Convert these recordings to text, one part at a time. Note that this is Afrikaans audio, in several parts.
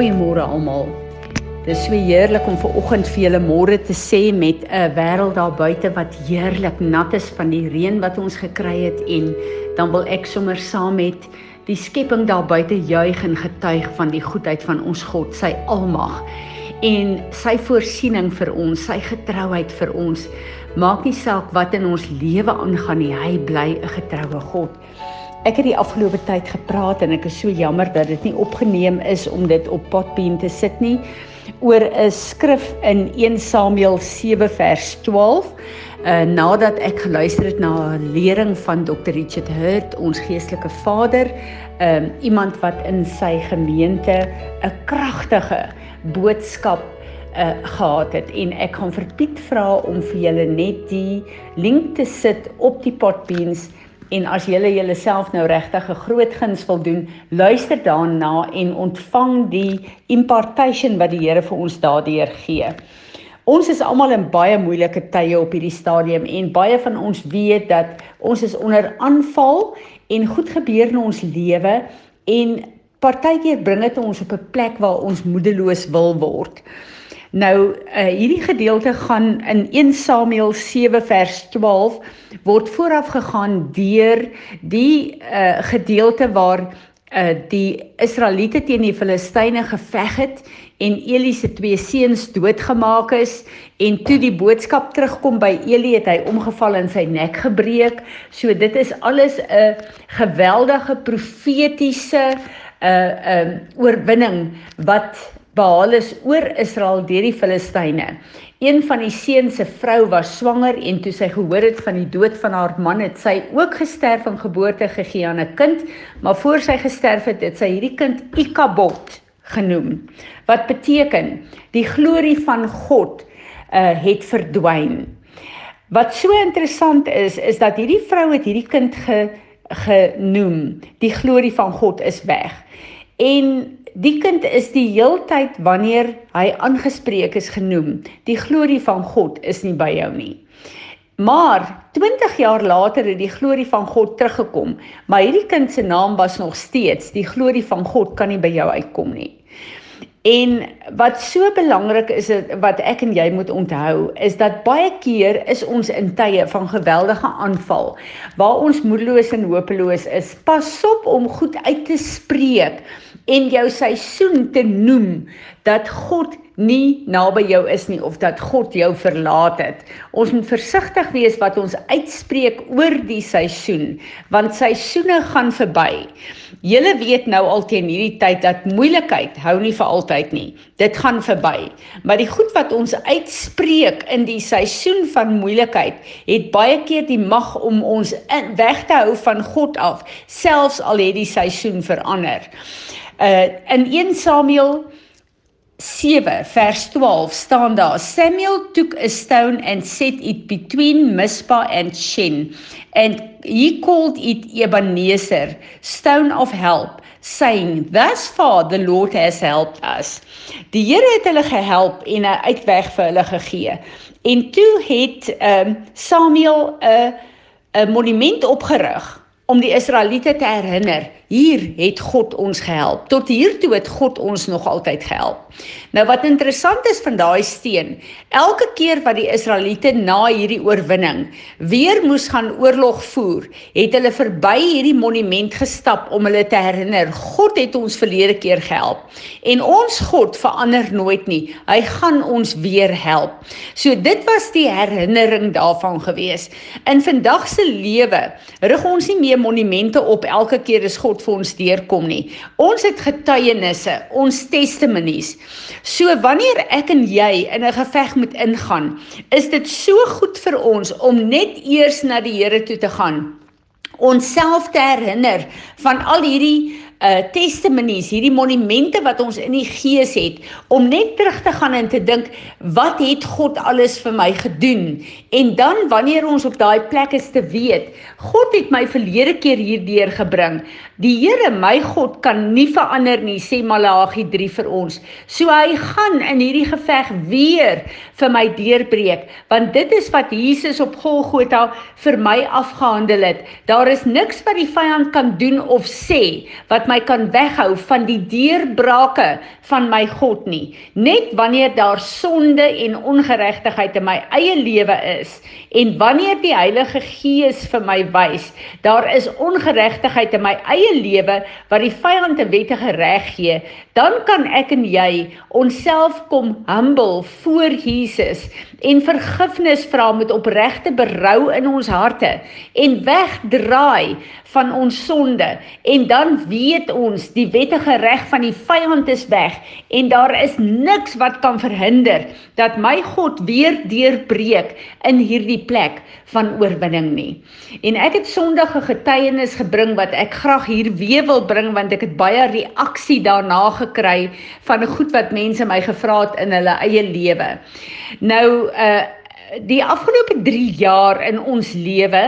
Goeiemôre almal. Dit is so heerlik om ver oggend vir julle môre te sê met 'n wêreld daar buite wat heerlik nat is van die reën wat ons gekry het en dan wil ek sommer saam met die skepping daar buite juig en getuig van die goedheid van ons God, sy almag en sy voorsiening vir ons, sy getrouheid vir ons. Maak nie saak wat in ons lewe aangaan nie, hy bly 'n getroue God. Ek het die afgelope tyd gepraat en ek is so jammer dat dit nie opgeneem is om dit op potbeen te sit nie oor 'n skrif in 1 Samuel 7 vers 12. Uh nadat ek geluister het na 'n lering van Dr Richard Hurt, ons geestelike vader, um iemand wat in sy gemeente 'n kragtige boodskap uh gehad het en ek gaan vir Piet vra om vir julle net die link te sit op die potbeens En as jy jouself nou regtig 'n groot guns wil doen, luister daarna en ontvang die impartation wat die Here vir ons daardeur gee. Ons is almal in baie moeilike tye op hierdie stadium en baie van ons weet dat ons is onder aanval en goed gebeur in ons lewe en partykeer bring dit ons op 'n plek waar ons moedeloos wil word. Nou uh, hierdie gedeelte gaan in 1 Samuel 7 vers 12 word vooraf gegaan deur die uh, gedeelte waar uh, die Israeliete teen die Filistyne geveg het en Eli se twee seuns doodgemaak is en toe die boodskap terugkom by Eli het hy omgeval en sy nek gebreek. So dit is alles 'n geweldige profetiese 'n uh, 'n um, oorwinning wat behaal is oor Israel deur die Filistyne. Een van die seuns se vrou was swanger en toe sy gehoor het van die dood van haar man, het sy ook gesterf en geboorte gegee aan 'n kind, maar voor sy gesterf het, het sy hierdie kind Ikabod genoem. Wat beteken die glorie van God uh het verdwyn. Wat so interessant is, is dat hierdie vrou het hierdie kind ge genoem. Die glorie van God is weg. En die kind is die heeltyd wanneer hy aangespreek is genoem. Die glorie van God is nie by jou nie. Maar 20 jaar later het die glorie van God teruggekom, maar hierdie kind se naam was nog steeds die glorie van God kan nie by jou uitkom nie. En wat so belangrik is wat ek en jy moet onthou is dat baie keer is ons in tye van geweldige aanval waar ons moedeloos en hopeloos is. Pas op om goed uit te spreek en jou seisoen te noem dat God nie naby jou is nie of dat God jou verlaat het. Ons moet versigtig wees wat ons uitspreek oor die seisoen want seisoene gaan verby. Julle weet nou al teen hierdie tyd dat moeilikheid hou nie vir altyd nie. Dit gaan verby. Maar die goed wat ons uitspreek in die seisoen van moeilikheid het baie keer die mag om ons weg te hou van God af, selfs al het die seisoen verander. Uh in 1 Samuel 7 vers 12 staan daar Samuel took a stone and set it between Mizpah and Shen and he called it Ebenezer stone of help saying thus far the Lord has helped us. Die Here het hulle gehelp en 'n uitweg vir hulle gegee. En toe het um, Samuel 'n 'n monument opgerig om die Israeliete te herinner Hier het God ons gehelp. Tot hier toe het God ons nog altyd gehelp. Nou wat interessant is van daai steen, elke keer wat die Israeliete na hierdie oorwinning weer moes gaan oorlog voer, het hulle verby hierdie monument gestap om hulle te herinner God het ons verlede keer gehelp. En ons God verander nooit nie. Hy gaan ons weer help. So dit was die herinnering daarvan gewees. In vandag se lewe rig ons nie meer monumente op elke keer as God vir ons deurkom nie. Ons het getuienisse, ons testimonies. So wanneer ek en jy in 'n geveg moet ingaan, is dit so goed vir ons om net eers na die Here toe te gaan. Onsself te herinner van al hierdie uh testimonies, hierdie monumente wat ons in die gees het om net terug te gaan en te dink wat het God alles vir my gedoen? En dan wanneer ons op daai plek is te weet, God het my verlede keer hierdeur gebring. Die Here, my God, kan nie verander nie, sê Malagi 3 vir ons. So hy gaan in hierdie geveg weer vir my deurbreek, want dit is wat Jesus op Golgotha vir my afgehandel het. Daar is niks wat die vyand kan doen of sê wat my kan weghou van die deurbrake van my God nie. Net wanneer daar sonde en ongeregtigheid in my eie lewe is en wanneer die Heilige Gees vir my wys daar is ongeregtigheid in my eie lewe wat die vyand 'n wettige reg gee, dan kan ek en jy onsself kom humble voor Jesus en vergifnis vra met opregte berou in ons harte en wegdraai van ons sonde en dan weet ons die wettige reg van die vyand is weg en daar is niks wat kan verhinder dat my God weer deurbreek in hierdie plek van oorwinning nie. En ek het Sondag 'n getuienis gebring wat ek graag hier weer wil bring want ek het baie reaksie daarna gekry van goed wat mense my gevra het in hulle eie lewe. Nou uh die afgelope 3 jaar in ons lewe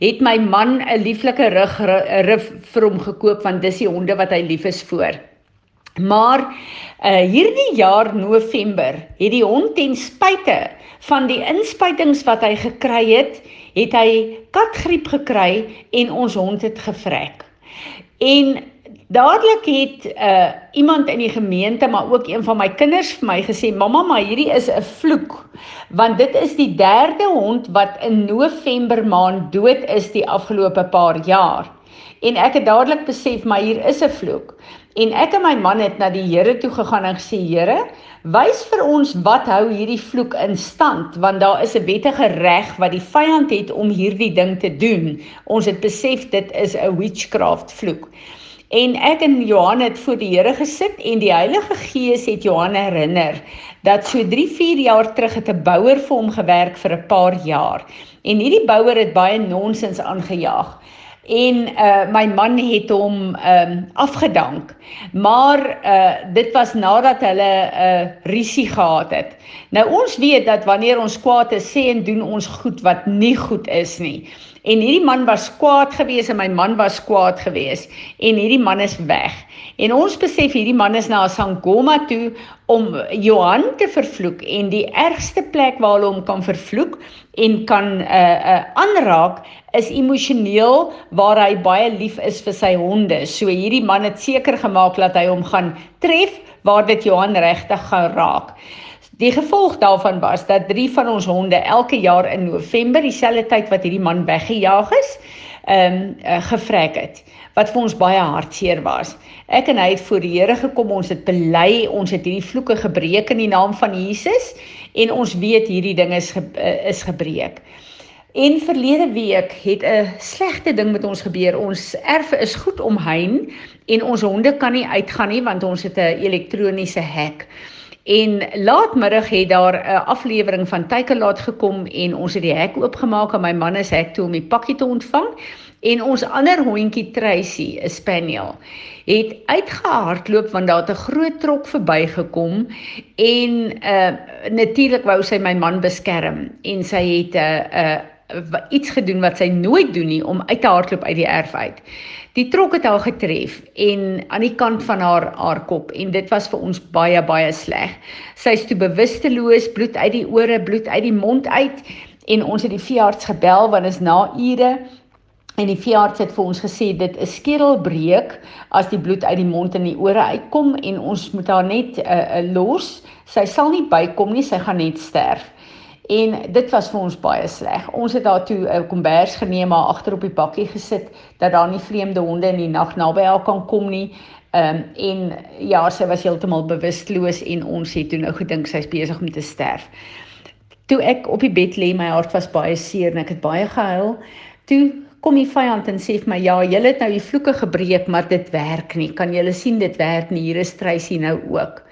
het my man 'n lieflike rug rif vir hom gekoop want dis die honde wat hy lief is vir. Maar uh hierdie jaar November het die hond ten spyte van die inspuitings wat hy gekry het, het hy katgriep gekry en ons hond het gevrek. En Dadelik het uh iemand in die gemeente maar ook een van my kinders vir my gesê mamma maar hierdie is 'n vloek want dit is die derde hond wat in November maand dood is die afgelope paar jaar. En ek het dadelik besef maar hier is 'n vloek. En ek en my man het na die Here toe gegaan en gesê Here, wys vir ons wat hou hierdie vloek in stand want daar is 'n wettige reg wat die vyand het om hierdie ding te doen. Ons het besef dit is 'n witchcraft vloek. En ek en Johan het voor die Here gesit en die Heilige Gees het Johan herinner dat so 3, 4 jaar terug het 'n bouer vir hom gewerk vir 'n paar jaar. En hierdie bouer het baie nonsens aangejaag. En uh my man het hom ehm um, afgedank. Maar uh dit was nadat hulle 'n uh, risie gehad het. Nou ons weet dat wanneer ons kwaad is, sê en doen ons goed wat nie goed is nie. En hierdie man was kwaad geweest en my man was kwaad geweest en hierdie man is weg. En ons besef hierdie man is na Sangoma toe om Johan te vervloek en die ergste plek waar hulle hom kan vervloek en kan uh uh aanraak is emosioneel waar hy baie lief is vir sy honde. So hierdie man het seker gemaak dat hy hom gaan tref waar dit Johan regtig gaan raak. Die gevolg daarvan was dat drie van ons honde elke jaar in November, dieselfde tyd wat hierdie man weggejaag is, ehm um, uh, gevrek het wat vir ons baie hartseer was. Ek en hy het voor die Here gekom, ons het bely, ons het hierdie vloeke gebreek in die naam van Jesus en ons weet hierdie ding is ge, uh, is gebreek. En verlede week het 'n slegte ding met ons gebeur. Ons erf is goed omheind en ons honde kan nie uitgaan nie want ons het 'n elektroniese hek. En laatmiddag het daar 'n aflewering van Tykelaat gekom en ons het die hek oopgemaak en my man is hek toe om die pakkie te ontvang. En ons ander hondjie Tracy, 'n spaniel, het uitgehardloop want daar het 'n groot trok verbygekom en uh natuurlik wou sy my man beskerm en sy het 'n uh, uh iets gedoen wat sy nooit doen nie om uit te hardloop uit die erf uit. Die trok het haar getref en aan die kant van haar haar kop en dit was vir ons baie baie sleg. Sy is toe bewusteloos, bloed uit die ore, bloed uit die mond uit en ons het die veearts gebel want is na ure en die veearts het vir ons gesê dit is skedelbreek as die bloed uit die mond en die ore uitkom en ons moet haar net uh, uh, los. Sy sal nie bykom nie, sy gaan net sterf. En dit was vir ons baie sleg. Ons het daartoe 'n kombers geneem maar agter op die bakkie gesit dat daar nie vreemde honde in die nag naby haar kan kom nie. Ehm um, en ja, sy was heeltemal bewusteloos en ons het toe nou gedink sy's besig om te sterf. Toe ek op die bed lê, my hart was baie seer en ek het baie gehuil. Toe kom die vyand en sê vir my, "Ja, julle het nou die vloeke gebreek, maar dit werk nie. Kan julle sien dit werk nie? Hier is Tracy nou ook."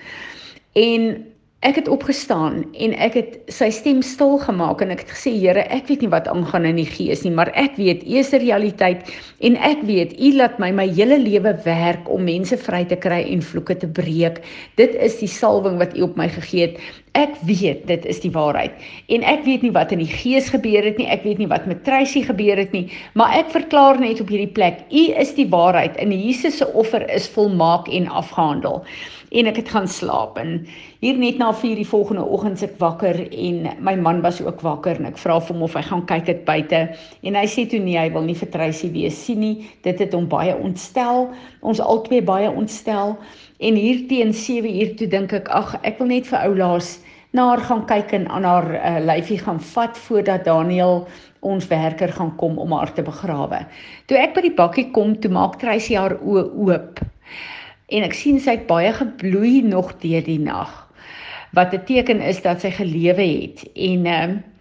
En Ek het opgestaan en ek het sy stem stil gemaak en ek het gesê Here, ek weet nie wat aangaan in die gees nie, maar ek weet U is 'n realiteit en ek weet U laat my my hele lewe werk om mense vry te kry en vloeke te breek. Dit is die salwing wat U op my gegee het Ek weet dit is die waarheid. En ek weet nie wat in die gees gebeur het nie. Ek weet nie wat met Tracy gebeur het nie, maar ek verklaar net op hierdie plek, U is die waarheid en Jesus se offer is volmaak en afgehandel. En ek het gaan slaap en hier net na 4 die volgende oggend se ek wakker en my man was ook wakker en ek vra vir hom of hy gaan kyk dit buite en hy sê toe nee, hy wil nie vir Tracy weer sien nie. Dit het hom baie ontstel. Ons albei baie ontstel. En hier teen 7 uur toe dink ek, ag, ek wil net vir oulaas na haar gaan kyk en aan haar uh, lyfie gaan vat voordat Daniel ons werker gaan kom om haar te begrawe. Toe ek by die bakkie kom, toe maak Tracy haar oë oop. En ek sien sy het baie gebloei nog deur die nag. Wat 'n teken is dat sy gelewe het. En ehm uh,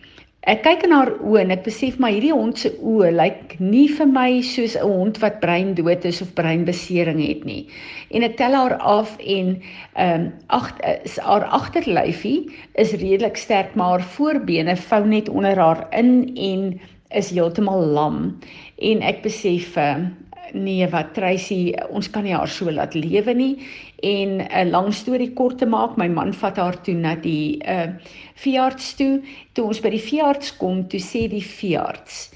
Ek kyk in haar oë en ek besef maar hierdie hond se oë lyk nie vir my soos 'n hond wat brein dood is of breinbesering het nie. En ek tel haar af en ehm um, ag haar agterlyfie is redelik sterk maar haar voorbene vou net onder haar in en is heeltemal lam. En ek besef uh, nee wat Tracy ons kan nie haar so laat lewe nie en 'n lang storie kort te maak my man vat haar toe na die uh veearts toe toe ons by die veearts kom toe sê die veearts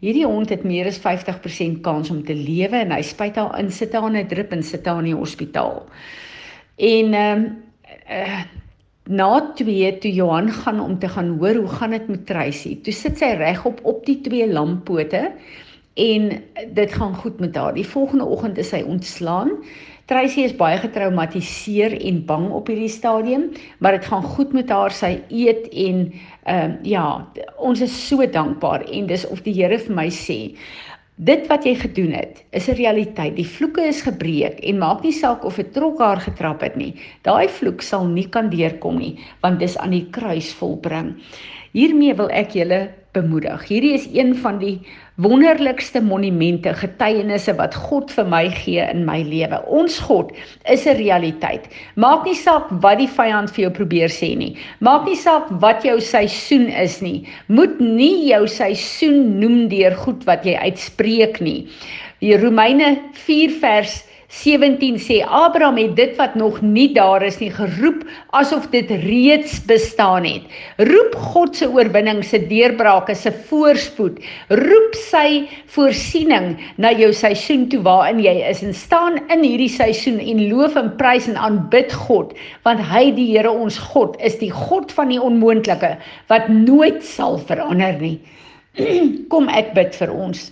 hierdie hond het meer as 50% kans om te lewe en hy spuit haar in sit haar in 'n drip en sit haar in die hospitaal en ehm uh, uh, Na twee toe Johan gaan om te gaan hoor hoe gaan dit met Tracy. Toe sit sy regop op die twee lampote en dit gaan goed met haar. Die volgende oggend is sy ontslaan. Tracy is baie getraumatiseer en bang op hierdie stadium, maar dit gaan goed met haar. Sy eet en ehm uh, ja, ons is so dankbaar en dis of die Here vir my sê Dit wat jy gedoen het, is 'n realiteit. Die vloeke is gebreek en maak nie saak of 'n trok haar getrap het nie. Daai vloek sal nie kan deurkom nie, want dis aan die kruis volbring. Hiermee wil ek julle bemoedig. Hierdie is een van die wonderlikste monumente, getuienisse wat God vir my gee in my lewe. Ons God is 'n realiteit. Maak nie saak wat die vyand vir jou probeer sê nie. Maak nie saak wat jou seisoen is nie. Moet nie jou seisoen noem deur goed wat jy uitspreek nie. Die Romeine 4 vers 17 sê Abraham het dit wat nog nie daar is nie geroep asof dit reeds bestaan het. Roep God se oorwinning se deurbrake se voorspoed. Roep sy voorsiening na jou seisoen toe waarin jy is en staan in hierdie seisoen en loof en prys en aanbid God want hy die Here ons God is die God van die onmoontlike wat nooit sal verander nie. Kom ek bid vir ons.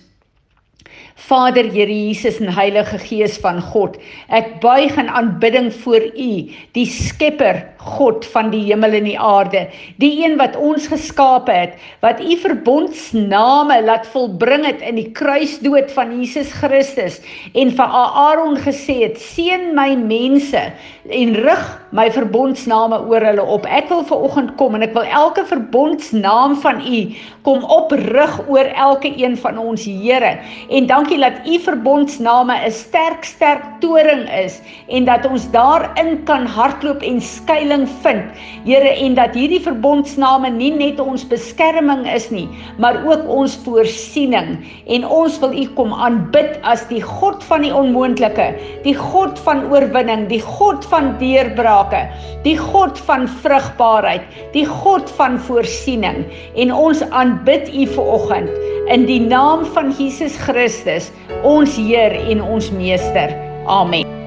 Vader Here Jesus en Heilige Gees van God, ek buig in aanbidding voor U, die Skepper, God van die hemel en die aarde, die een wat ons geskape het, wat U verbondsname laat volbring het in die kruisdood van Jesus Christus en vir Aaron gesê het: "Seën my mense en rig my verbondsname oor hulle op." Ek wil ver oggend kom en ek wil elke verbondsnaam van U kom oprig oor elke een van ons Here. En dankie dat U verbondsname 'n sterk sterk toring is en dat ons daarin kan hardloop en skuil heling vind. Here en dat hierdie verbondsname nie net ons beskerming is nie, maar ook ons voorsiening. En ons wil U kom aanbid as die God van die onmoontlike, die God van oorwinning, die God van deurbrake, die God van vrugbaarheid, die God van voorsiening. En ons aanbid U vanoggend in die naam van Jesus Christus, ons Heer en ons Meester. Amen.